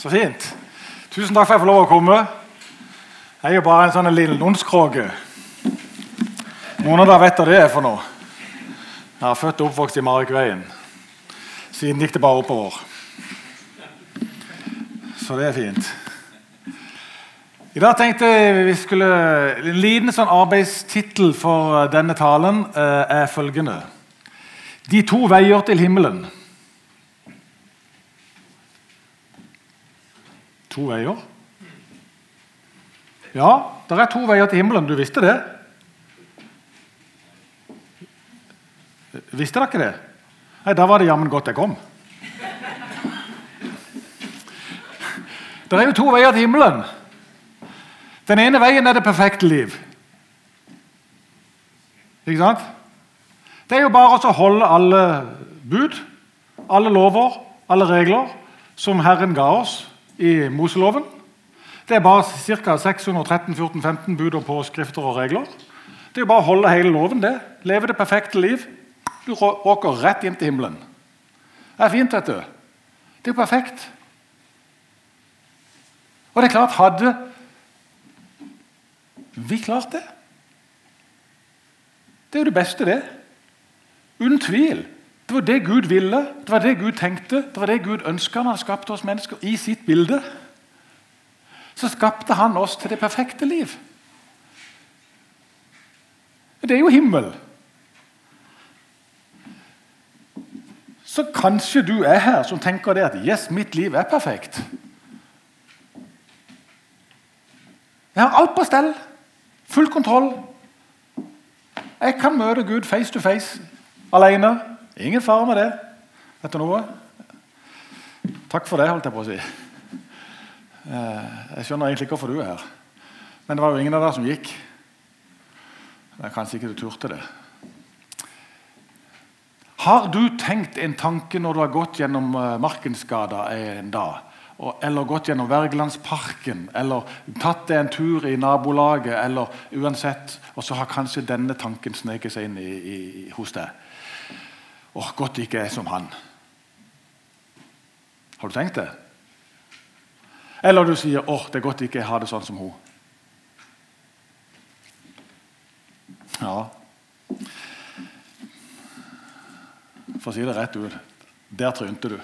Så fint. Tusen takk for at jeg får lov å komme. Jeg er jo bare en sånn liten lundskråke. Noen av dere vet hva det er for noe. Jeg er født og oppvokst i Marikveien. Siden gikk det bare oppover. Så det er fint. I dag tenkte jeg vi skulle En liten sånn arbeidstittel for denne talen eh, er følgende De to veier til himmelen. To veier? Ja, det er to veier til himmelen. Du visste det? Visste dere ikke det? Nei, Da var det jammen godt jeg kom. Det er jo to veier til himmelen. Den ene veien er det perfekte liv. Ikke sant? Det er jo bare å holde alle bud, alle lover, alle regler som Herren ga oss i Moseloven. Det er bare ca. 613 14, 15 bud og påskrifter og regler. Det er jo bare å holde hele loven. det. Leve det perfekte liv. Du råker rett inn til himmelen. Det er fint, vet du. Det er jo perfekt. Og det er klart, hadde vi klart det? Det er jo det beste, det. Uten tvil. Det var det Gud ville, det var det Gud tenkte, det var det Gud ønska han skapte oss mennesker i sitt bilde. Så skapte han oss til det perfekte liv. Det er jo himmel. Så kanskje du er her som tenker det at yes, mitt liv er perfekt. Jeg har alt på stell. Full kontroll. Jeg kan møte Gud face to face alene. Ingen fare med det. Vet du noe? Takk for det, holdt jeg på å si. Eh, jeg skjønner egentlig ikke hvorfor du er her. Men det var jo ingen av dere som gikk. Men kanskje ikke du turte det. Har du tenkt en tanke når du har gått gjennom eh, Markensgata en dag? Eller gått gjennom Wergelandsparken, eller tatt deg en tur i nabolaget, eller uansett, og så har kanskje denne tanken sneket seg inn i, i, hos deg? Åh, godt ikke er som han. Har du tenkt det? Eller du sier åh, det er godt ikke jeg har det sånn som hun. Ja For å si det rett ut der trynte du.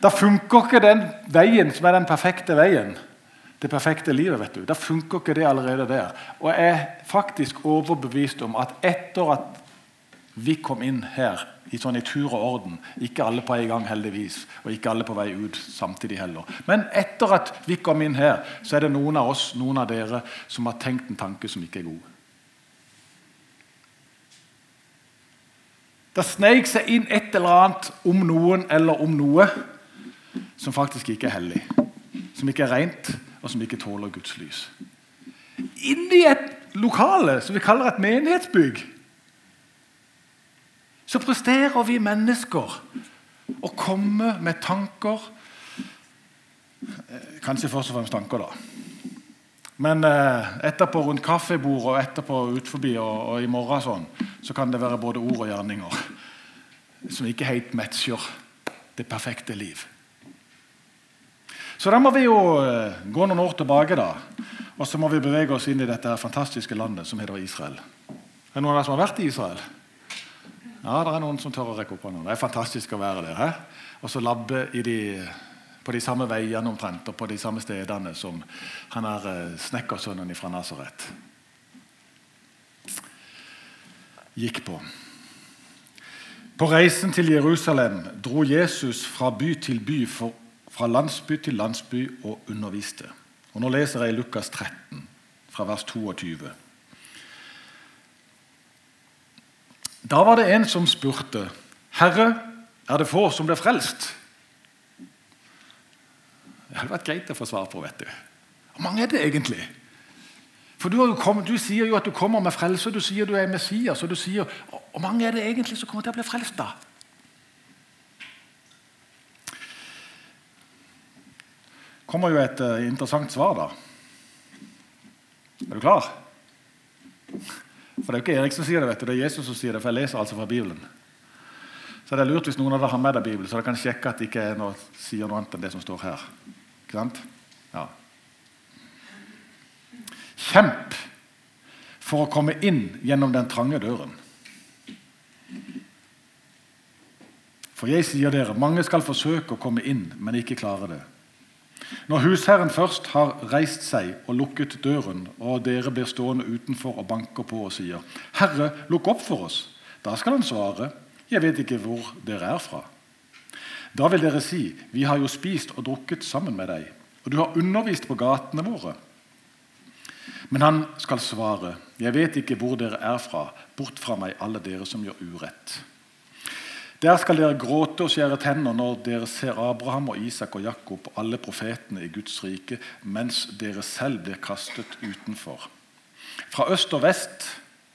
Da funker ikke den veien som er den perfekte veien. Det perfekte livet. vet du. Da funker ikke det allerede der. Og jeg er faktisk overbevist om at etter at vi kom inn her i sånn i tur og orden. Ikke alle på en gang, heldigvis, og ikke alle på vei ut samtidig heller. Men etter at vi kom inn her, så er det noen av oss noen av dere, som har tenkt en tanke som ikke er god. Det sneik seg inn et eller annet om noen eller om noe som faktisk ikke er hellig. Som ikke er rent, og som ikke tåler Guds lys. Inni et lokale som vi kaller et menighetsbygg så presterer vi mennesker å komme med tanker eh, Kanskje først og fremst tanker, da. Men eh, etterpå rundt kaffebordet og etterpå ut forbi og, og, i morgen sånn, så kan det være både ord og gjerninger som ikke helt matcher det perfekte liv. Så da må vi jo eh, gå noen år tilbake, da. Og så må vi bevege oss inn i dette fantastiske landet som heter Israel. Er det noen av dere som har vært i Israel? Ja, det er noen som tør å rekke opp hånda. Det er fantastisk å være der. Og så labbe de, på de samme veiene omtrent, og på de samme stedene som han er eh, snekkersønnen fra Nasaret gikk på. På reisen til Jerusalem dro Jesus fra by til by, for, fra landsby til landsby og underviste. Og Nå leser jeg Lukas 13, fra vers 22. Da var det en som spurte, 'Herre, er det få som blir frelst?' Det hadde vært greit å få svar på. vet du. Hvor mange er det egentlig? For du, kommet, du, sier jo at du kommer med frelse, du sier du er Messias. og du sier, Hvor mange er det egentlig som kommer til å bli frelst, da? kommer jo et uh, interessant svar, da. Er du klar? For Det er jo ikke Erik som sier det, vet du. det er Jesus som sier det. for jeg leser altså fra Bibelen. Så det er lurt hvis noen av dere har med deg Bibelen, så dere kan sjekke at det ikke er noe, sier noe annet enn det som står her. Ikke sant? Ja. Kjemp for å komme inn gjennom den trange døren. For jeg sier dere, mange skal forsøke å komme inn, men ikke klare det. Når husherren først har reist seg og lukket døren, og dere blir stående utenfor og banker på og sier, 'Herre, lukk opp for oss', da skal han svare, 'Jeg vet ikke hvor dere er fra'. Da vil dere si, 'Vi har jo spist og drukket sammen med deg', og du har undervist på gatene våre. Men han skal svare, 'Jeg vet ikke hvor dere er fra. Bort fra meg, alle dere som gjør urett.' Der skal dere gråte og skjære tenner når dere ser Abraham og Isak og Jakob og alle profetene i Guds rike, mens dere selv blir kastet utenfor. Fra øst og vest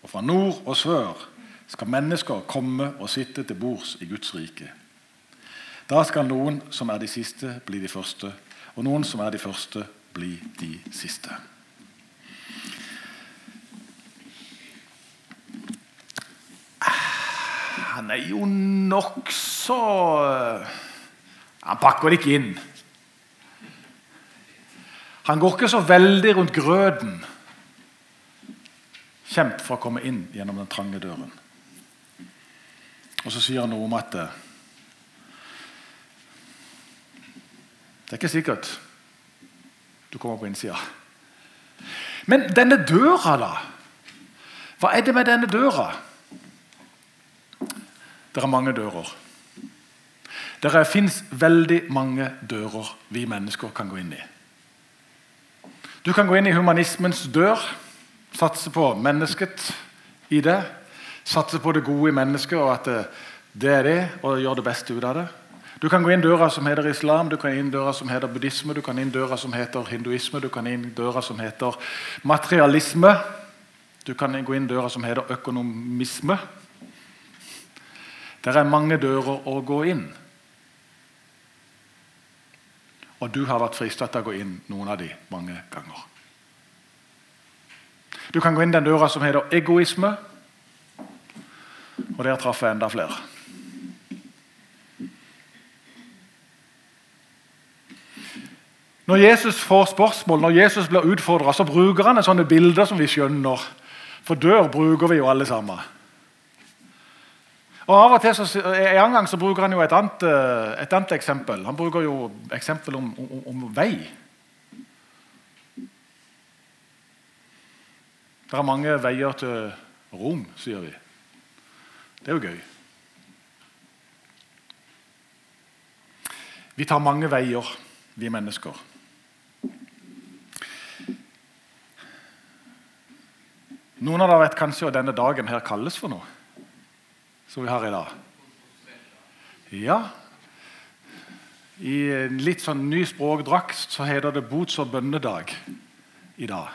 og fra nord og sør skal mennesker komme og sitte til bords i Guds rike. Da skal noen som er de siste, bli de første, og noen som er de første, bli de siste. Han er jo nokså Han pakker det ikke inn. Han går ikke så veldig rundt grøten. Kjemp for å komme inn gjennom den trange døren. Og så sier han noe om at det, det er ikke sikkert du kommer på innsida. Men denne døra, da? Hva er det med denne døra? Det er mange dører. Det fins veldig mange dører vi mennesker kan gå inn i. Du kan gå inn i humanismens dør, satse på mennesket i det. Satse på det gode i mennesket og at det er det, og gjøre det beste ut av det. Du kan gå inn døra som heter islam, du kan inn døra som heter buddhisme, du kan inn døra som heter hinduisme, du kan inn døra som heter materialisme. Du kan gå inn døra som heter økonomisme. Det er mange dører å gå inn. Og du har vært frista til å gå inn noen av de mange ganger. Du kan gå inn den døra som heter egoisme, og der traff jeg enda flere. Når Jesus får spørsmål, når Jesus blir utfordra, bruker han sånne bilder som vi skjønner. For dør bruker vi jo alle sammen. Og av og til så, En gang så bruker han jo et annet, eh, et annet eksempel. Han bruker jo eksempel om, om, om vei. Det er mange veier til Rom, sier vi. Det er jo gøy. Vi tar mange veier, vi mennesker. Noen av dere vet kanskje hva denne dagen her kalles for noe? Som vi har i dag? Ja. I en litt sånn ny språkdrakt så heter det bots- og bønnedag i dag.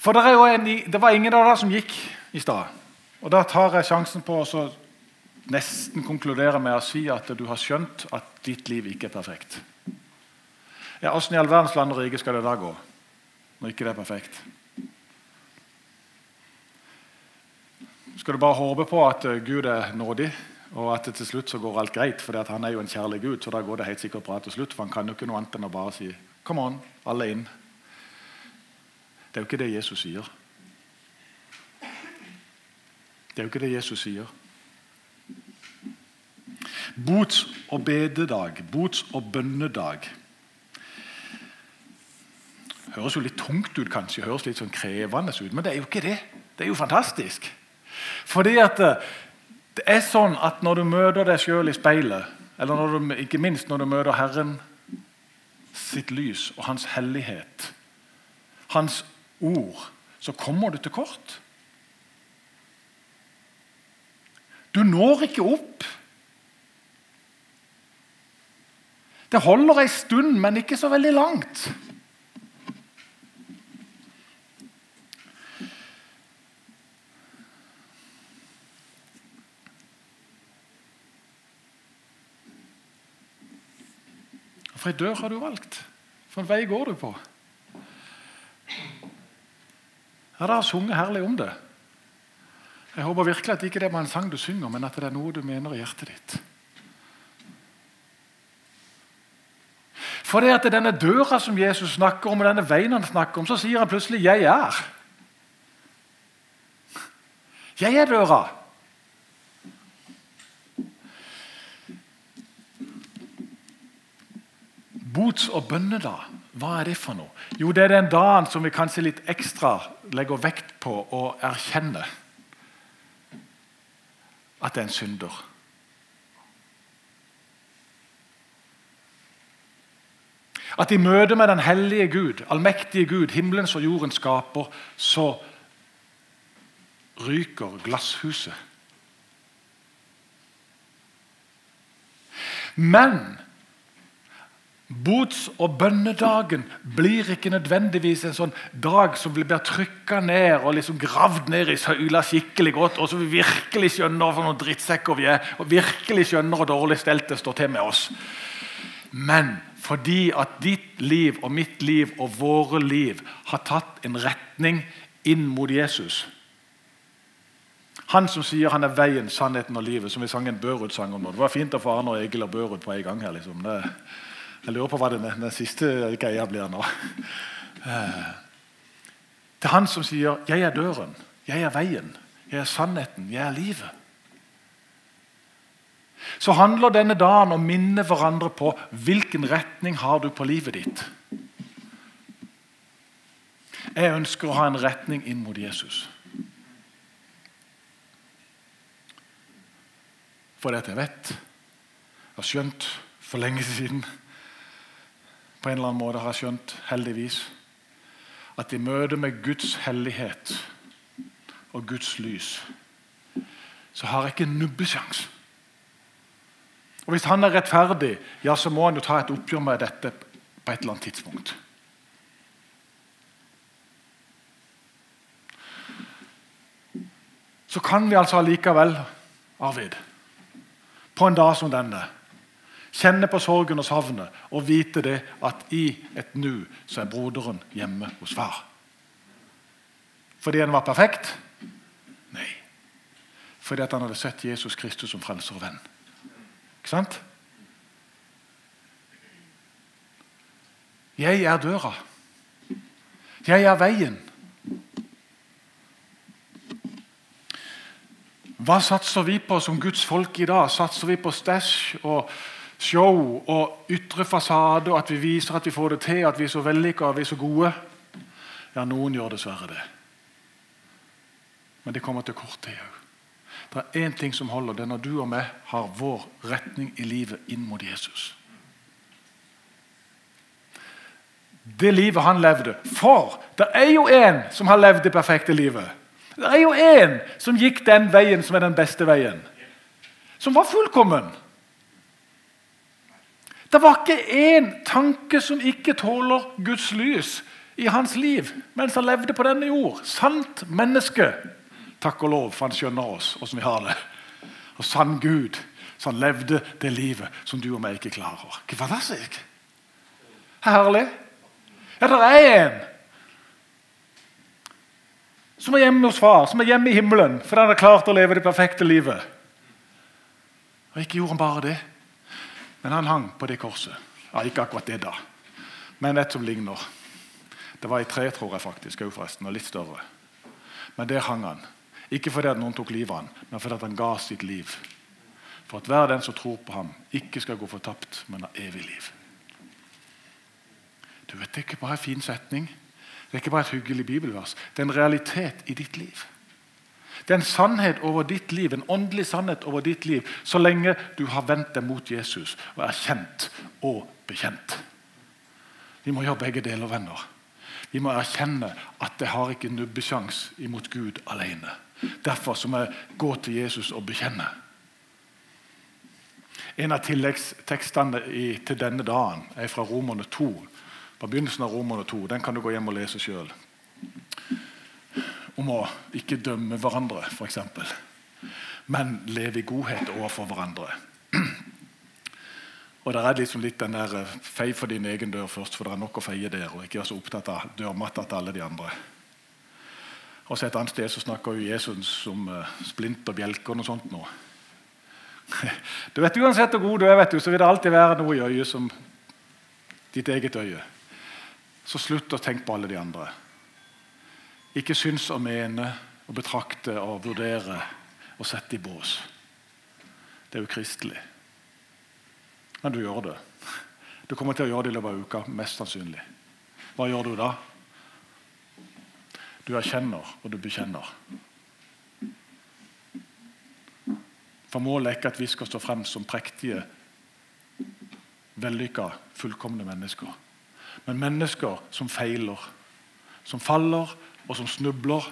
For det, en, det var ingen av dere som gikk i stad. Og da tar jeg sjansen på å nesten konkludere med å si at du har skjønt at ditt liv ikke er perfekt. Ja, Åssen i all verdens land og rike skal det da gå når ikke det er perfekt? Skal du bare håpe på at eh, Gud er nådig, og at til slutt så går alt greit. For han er jo en kjærlig Gud, så da går det helt sikkert bra til slutt. For han kan jo ikke noe annet enn å bare si 'Come on, alle inn'. Det er jo ikke det Jesus sier. Det er jo ikke det Jesus sier. Bots- og bededag, bots- og bønnedag. Høres jo litt tungt ut, kanskje, høres litt sånn krevende ut, men det er jo ikke det. Det er jo fantastisk. Fordi at eh, det er sånn at når du møter deg sjøl i speilet, eller du, ikke minst når du møter Herren sitt lys og Hans hellighet, Hans ord, så kommer du til kort. Du når ikke opp. Det holder ei stund, men ikke så veldig langt. For ei dør har du valgt. For en vei går du på. Ja, det har sunget herlig om det. Jeg håper virkelig at det ikke er bare en sang du synger, men at det er noe du mener i hjertet ditt. For det at er denne døra som Jesus snakker om, og denne veien han snakker om, så sier han plutselig 'Jeg er'. Jeg er døra. Bots- og bønnedag, hva er det for noe? Jo, det er den dagen som vi kanskje litt ekstra legger vekt på å erkjenne at det er en synder. At i møte med den hellige Gud, allmektige Gud, himmelens og jordens skaper, så ryker glasshuset. Men bots- og bønnedagen blir ikke nødvendigvis en sånn dag som blir trykka ned og liksom gravd ned i søyla skikkelig godt, og så vi virkelig skjønner for noen drittsekker vi er, og virkelig skjønner hvor dårlig stelt det står til med oss. Men fordi at ditt liv og mitt liv og våre liv har tatt en retning inn mot Jesus. Han som sier han er veien, sannheten og livet, som vi sang en Børud-sang om. Det var fint å få Arne og Egil og Børud på en gang. her. Liksom. Det, jeg lurer på hva den, den siste greia blir nå. Eh, det er han som sier 'Jeg er døren, jeg er veien, jeg er sannheten, jeg er livet' så handler denne dagen om å minne hverandre på hvilken retning har du på livet ditt. Jeg ønsker å ha en retning inn mot Jesus. For det jeg vet, jeg har skjønt for lenge siden På en eller annen måte har skjønt, heldigvis, at i møte med Guds hellighet og Guds lys, så har jeg ikke nubbesjanse og Hvis han er rettferdig, ja, så må han jo ta et oppgjør med dette på et eller annet tidspunkt. Så kan vi altså allikevel, Arvid, på en dag som denne, kjenne på sorgen og savnet og vite det at i et nu så er broderen hjemme hos far. Fordi han var perfekt? Nei. Fordi at han hadde sett Jesus Kristus som frelser og venn. Ikke sant? Jeg er døra. Jeg er veien. Hva satser vi på som Guds folk i dag? Satser vi på stæsj og show og ytre fasade, og at vi viser at vi får det til, at vi er så vellykka og vi er så gode? Ja, noen gjør dessverre det. Men det kommer til kort tid òg. Det er én ting som holder. Det er når du og meg har vår retning i livet inn mot Jesus. Det livet han levde. For det er jo en som har levd det perfekte livet. Det er jo en som gikk den veien som er den beste veien. Som var fullkommen. Det var ikke én tanke som ikke tåler Guds lys i hans liv mens han levde på denne jord. Sant menneske. Takk og lov, for han skjønner oss, åssen vi har det. Og sann Gud, så han levde det livet som du og meg ikke klarer. Ikke fantastisk? Herlig. Ja, det er en som er hjemme hos far, som er hjemme i himmelen fordi han har klart å leve det perfekte livet. Og ikke gjorde han bare det, men han hang på det korset. Ja, Ikke akkurat det, da, men et som ligner. Det var i tre, tror jeg faktisk, forresten, og litt større. Men der hang han. Ikke fordi at noen tok livet av han, men fordi at han ga sitt liv. For at hver den som tror på ham, ikke skal gå fortapt, men ha evig liv. Du vet, Det er ikke bare en fin setning, det er ikke bare et hyggelig bibelvers. Det er en realitet i ditt liv. Det er en sannhet over ditt liv, en åndelig sannhet over ditt liv, så lenge du har vendt deg mot Jesus og er kjent og bekjent. Vi må gjøre begge deler, venner. Vi må erkjenne at det har ikke nubbesjans imot Gud alene. Derfor må jeg gå til Jesus og bekjenne. En av tilleggstekstene til denne dagen er fra Romerne 2. På begynnelsen av Romerne 2. Den kan du gå hjem og lese sjøl. Om å ikke dømme hverandre, f.eks. Men leve i godhet overfor hverandre. Og det er liksom litt den der eh, Fei for din egen dør først, for det er nok å feie der. Og ikke være så opptatt av dørmatta til alle de andre. Og så Et annet sted så snakker jo Jesus om uh, splint og bjelker og sånt. Nå. Du vet Uansett hvor god du er, vet du, så vil det alltid være noe i øyet som ditt eget øye. Så slutt å tenke på alle de andre. Ikke syns og mene og betrakte og vurdere og sette i bås. Det er ukristelig. Men du gjør det. Du kommer til å gjøre det i løpet av uka, mest sannsynlig. Hva gjør du da? Du erkjenner, og du bekjenner. For målet er ikke at vi skal stå frem som prektige, vellykka, fullkomne mennesker. Men mennesker som feiler, som faller og som snubler,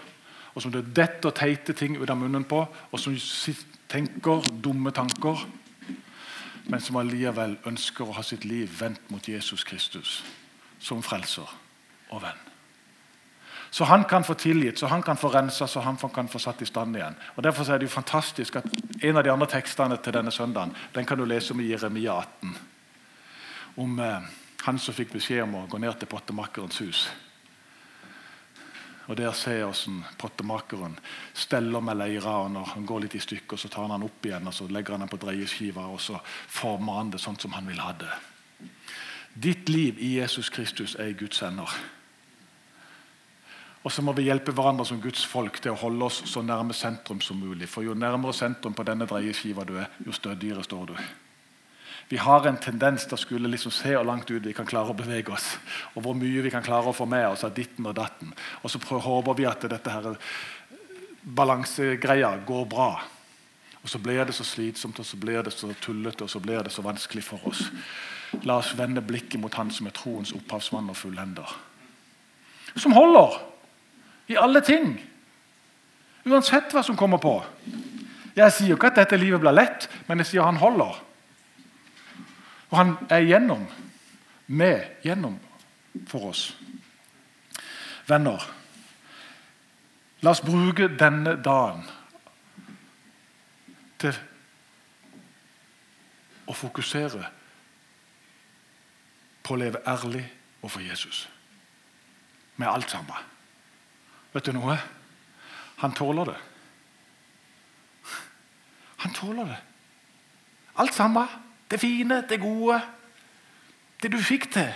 og som det detter teite ting ut av munnen på, og som tenker dumme tanker, men som allikevel ønsker å ha sitt liv vendt mot Jesus Kristus som frelser og venn. Så han kan få tilgitt, så han kan få rensa, så han kan få satt i stand igjen. Og Derfor er det jo fantastisk at En av de andre tekstene til denne søndagen den kan du lese om i Jeremia 18. Om eh, han som fikk beskjed om å gå ned til pottemakerens hus. Og Der ser jeg hvordan pottemakeren steller med leira. Når han går litt i stykker, så tar han den opp igjen og så legger han den på dreieskiva og så former han det sånn som han vil ha det. Ditt liv i Jesus Kristus er i Guds hender. Og så må vi hjelpe hverandre som Guds folk til å holde oss så nærme sentrum som mulig. For jo nærmere sentrum på denne dreieskiva du er, jo stødigere står du. Vi har en tendens til å skulle liksom se hvor langt ut vi kan klare å bevege oss. Og hvor mye vi kan klare å få med oss av ditten og datten. Og så håper vi at dette her balansegreia går bra. Og så blir det så slitsomt og så blir det så tullete og så blir det så vanskelig for oss. La oss vende blikket mot Han som er troens opphavsmann og fullender. Som holder i alle ting. Uansett hva som kommer på. Jeg sier ikke at dette livet blir lett, men jeg sier han holder. Og han er gjennom, med, gjennom for oss. Venner, la oss bruke denne dagen til å fokusere på å leve ærlig overfor Jesus. Med alt sammen. Vet du noe? Han tåler det. Han tåler det. Alt sammen. Det fine, det gode. Det du fikk til.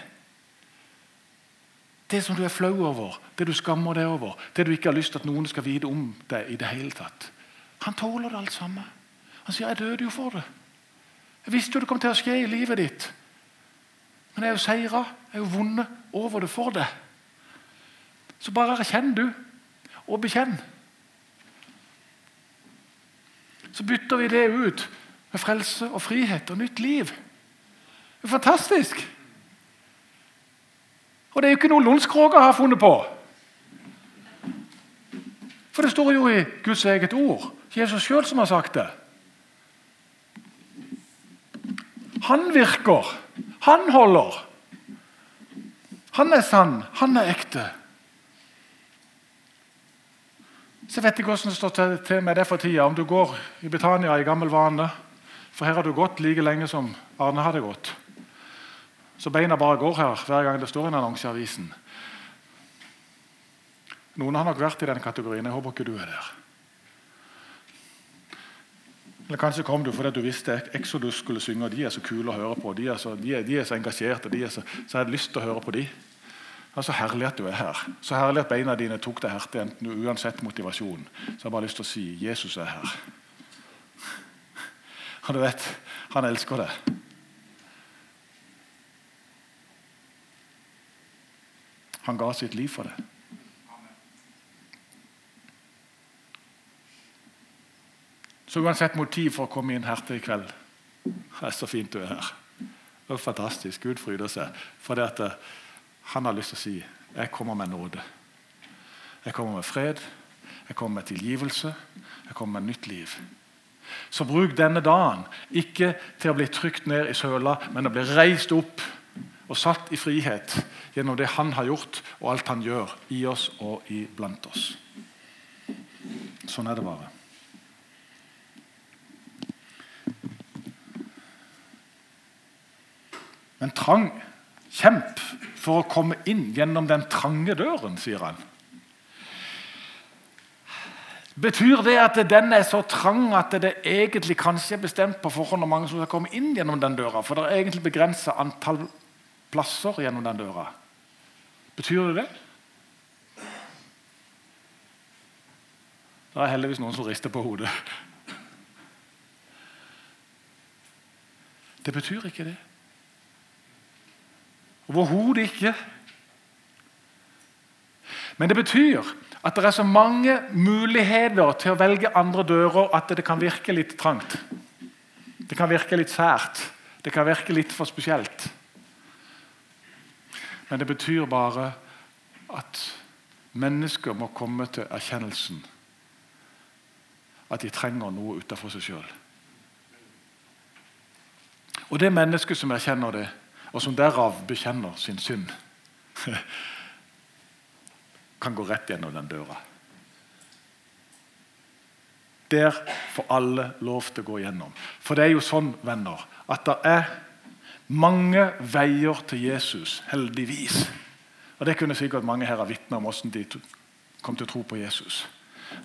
Det som du er flau over, det du skammer deg over, det du ikke har lyst til at noen skal vite om deg i det hele tatt. Han tåler det alt sammen. Han sier 'jeg døde jo for det'. Jeg visste jo det kom til å skje i livet ditt. Men jeg er jo seira, jeg er jo vunnet over det for det. Så bare erkjenn du og bekjenn. Så bytter vi det ut med frelse og frihet og nytt liv. Det er fantastisk! Og det er jo ikke noe Lundskroger har funnet på. For det står jo i Guds eget ord. Jesus sjøl som har sagt det. Han virker. Han holder. Han er sann. Han er ekte. Så vet ikke hvordan det står til med det for tida. Om du går i Britannia i gammel vane For her har du gått like lenge som Arne hadde gått. Så beina bare går her hver gang det står en annonse i avisen. Noen har nok vært i den kategorien. Jeg håper ikke du er der. Eller Kanskje kom du fordi du visste Exodus skulle synge, og de er så kule å høre på. De er så, de er, de er så engasjerte, de er så, så jeg hadde lyst til å høre på. Det er så herlig at du er her. Så herlig at beina dine tok deg hjertet uansett motivasjon. Så jeg har bare lyst til å si Jesus er her. Og du vet, han elsker det. Han ga sitt liv for det. Så uansett motiv for å komme inn her til i kveld Det er så fint du er her. Det er fantastisk. Gud fryder seg. For det at han har lyst til å si jeg kommer med nåde. Jeg kommer med fred, jeg kommer med tilgivelse, jeg kommer med nytt liv. Så bruk denne dagen ikke til å bli trykt ned i søla, men å bli reist opp og satt i frihet gjennom det han har gjort, og alt han gjør i oss og iblant oss. Sånn er det bare. Men trang Kjemp for å komme inn gjennom den trange døren, sier han. Betyr det at den er så trang at det egentlig kanskje er bestemt på forhånd hvor mange som skal komme inn gjennom den døra? For det er egentlig begrensa antall plasser gjennom den døra. Betyr det det? Det er heldigvis noen som rister på hodet. Det betyr ikke det. Overhodet ikke. Men det betyr at det er så mange muligheter til å velge andre dører at det kan virke litt trangt. Det kan virke litt sært. Det kan virke litt for spesielt. Men det betyr bare at mennesker må komme til erkjennelsen at de trenger noe utenfor seg sjøl. Og det mennesket som erkjenner det, og som derav bekjenner sin synd kan gå rett gjennom den døra. Der får alle lov til å gå gjennom. For det er jo sånn, venner, at det er mange veier til Jesus, heldigvis. Og Det kunne sikkert mange her ha vitna om hvordan de kom til å tro på Jesus.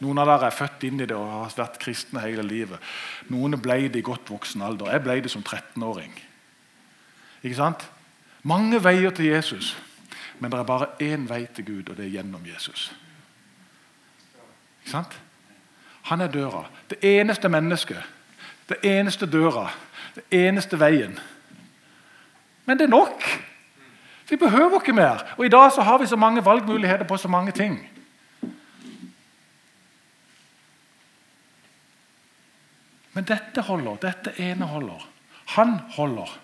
Noen av dere er født inn i det og har vært kristne hele livet. Noen ble det i godt voksen alder. Jeg ble det som 13-åring. Ikke sant? Mange veier til Jesus. Men det er bare én vei til Gud, og det er gjennom Jesus. Ikke sant? Han er døra. Det eneste mennesket. Det eneste døra. Det eneste veien. Men det er nok. Vi behøver ikke mer. Og I dag så har vi så mange valgmuligheter på så mange ting. Men dette holder. Dette ene holder. Han holder.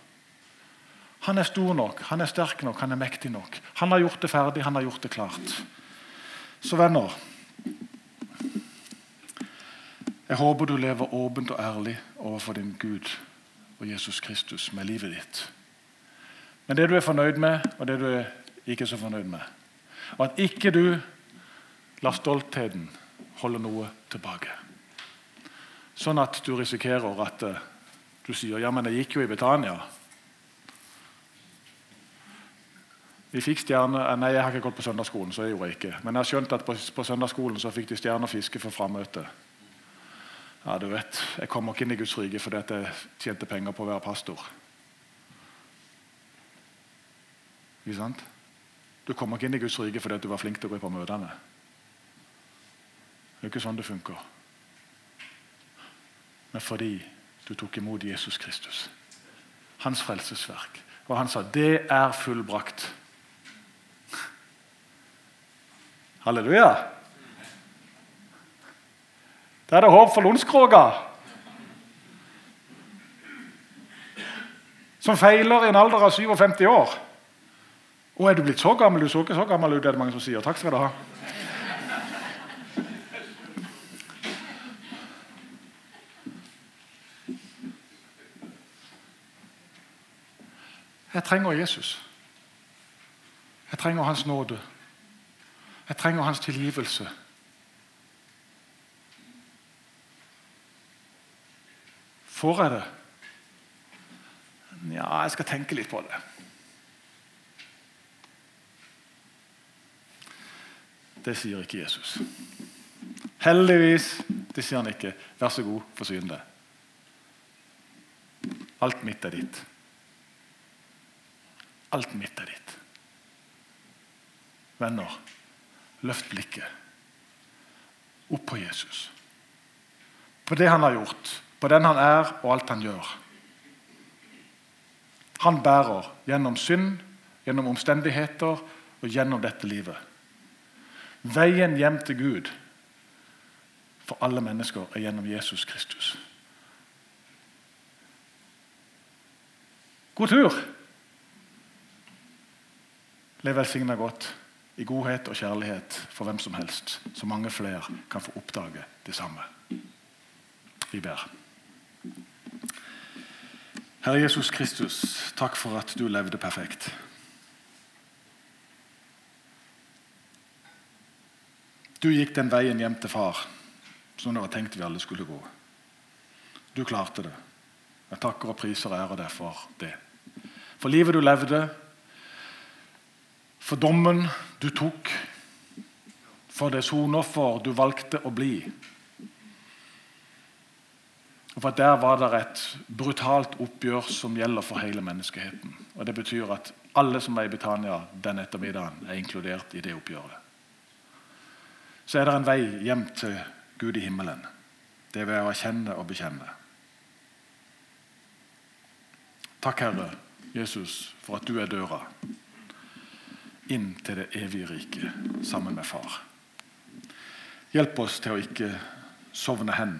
Han er stor nok, han er sterk nok, han er mektig nok. Han har gjort det ferdig, han har gjort det klart. Så venner Jeg håper du lever åpent og ærlig overfor din Gud og Jesus Kristus med livet ditt. Men det du er fornøyd med, og det du er ikke så fornøyd med. Og at ikke du lar stoltheten holde noe tilbake. Sånn at du risikerer at eh, du sier ja, men jeg gikk jo i Betania. Vi fikk stjerne, eh, nei, Jeg har ikke gått på søndagsskolen, så jeg gjorde ikke. Men jeg har skjønt at på, søndagsskolen så fikk de stjernefiske for frammøte. Ja, du vet, Jeg kommer ikke inn i Guds rike fordi jeg tjente penger på å være pastor. Ikke sant? Du kommer ikke inn i Guds rike fordi du var flink til å gå på møtene. Det er ikke sånn det funker. Men fordi du tok imot Jesus Kristus. Hans frelsesverk. Og han sa 'det er fullbrakt'. Halleluja. Da er det håp for Lundskråka. Som feiler i en alder av 57 år. Å, er du blitt så gammel? Du så ikke så gammel ut, er det mange som sier. Takk skal du ha. Jeg trenger Jesus. Jeg trenger Hans nåde. Jeg trenger hans tilgivelse. Får jeg det? Ja, jeg skal tenke litt på det. Det sier ikke Jesus. Heldigvis. Det sier han ikke. Vær så god, forsyn deg. Alt mitt er ditt. Alt mitt er ditt. Venner. Løft blikket opp på Jesus. På det han har gjort, på den han er, og alt han gjør. Han bærer gjennom synd, gjennom omstendigheter og gjennom dette livet. Veien hjem til Gud for alle mennesker er gjennom Jesus Kristus. God tur! Lev velsigna godt i godhet og kjærlighet for hvem som helst, så mange flere kan få oppdage det samme. Vi ber. Herre Jesus Kristus, takk for at du levde perfekt. Du gikk den veien hjem til far som det var tenkt vi alle skulle gå. Du klarte det. Jeg takker og priser og ærer deg for det. For livet du levde, for dommen du tok, for det sonoffer du valgte å bli Og for Der var det et brutalt oppgjør som gjelder for hele menneskeheten. Og Det betyr at alle som er i Betania den ettermiddagen, er inkludert i det oppgjøret. Så er det en vei hjem til Gud i himmelen. Det er ved å erkjenne og bekjenne. Takk, Herre Jesus, for at du er døra inn til det evige riket sammen med Far. Hjelp oss til å ikke sovne hen,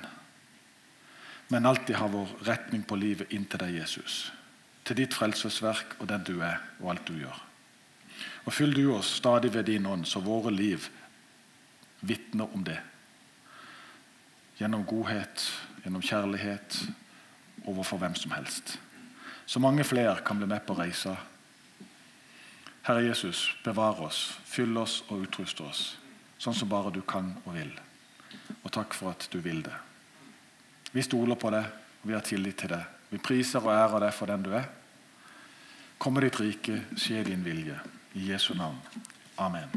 men alltid ha vår retning på livet inn til deg, Jesus. Til ditt frelsesverk og den du er, og alt du gjør. Og Fyll du oss stadig ved din ånd, så våre liv vitner om det. Gjennom godhet, gjennom kjærlighet overfor hvem som helst. Så mange flere kan bli med på reisa. Herre Jesus, bevar oss, fyll oss og utrust oss, sånn som bare du kan og vil. Og takk for at du vil det. Vi stoler på det, og vi har tillit til det. Vi priser og ærer deg for den du er. Komme ditt rike, skje din vilje. I Jesu navn. Amen.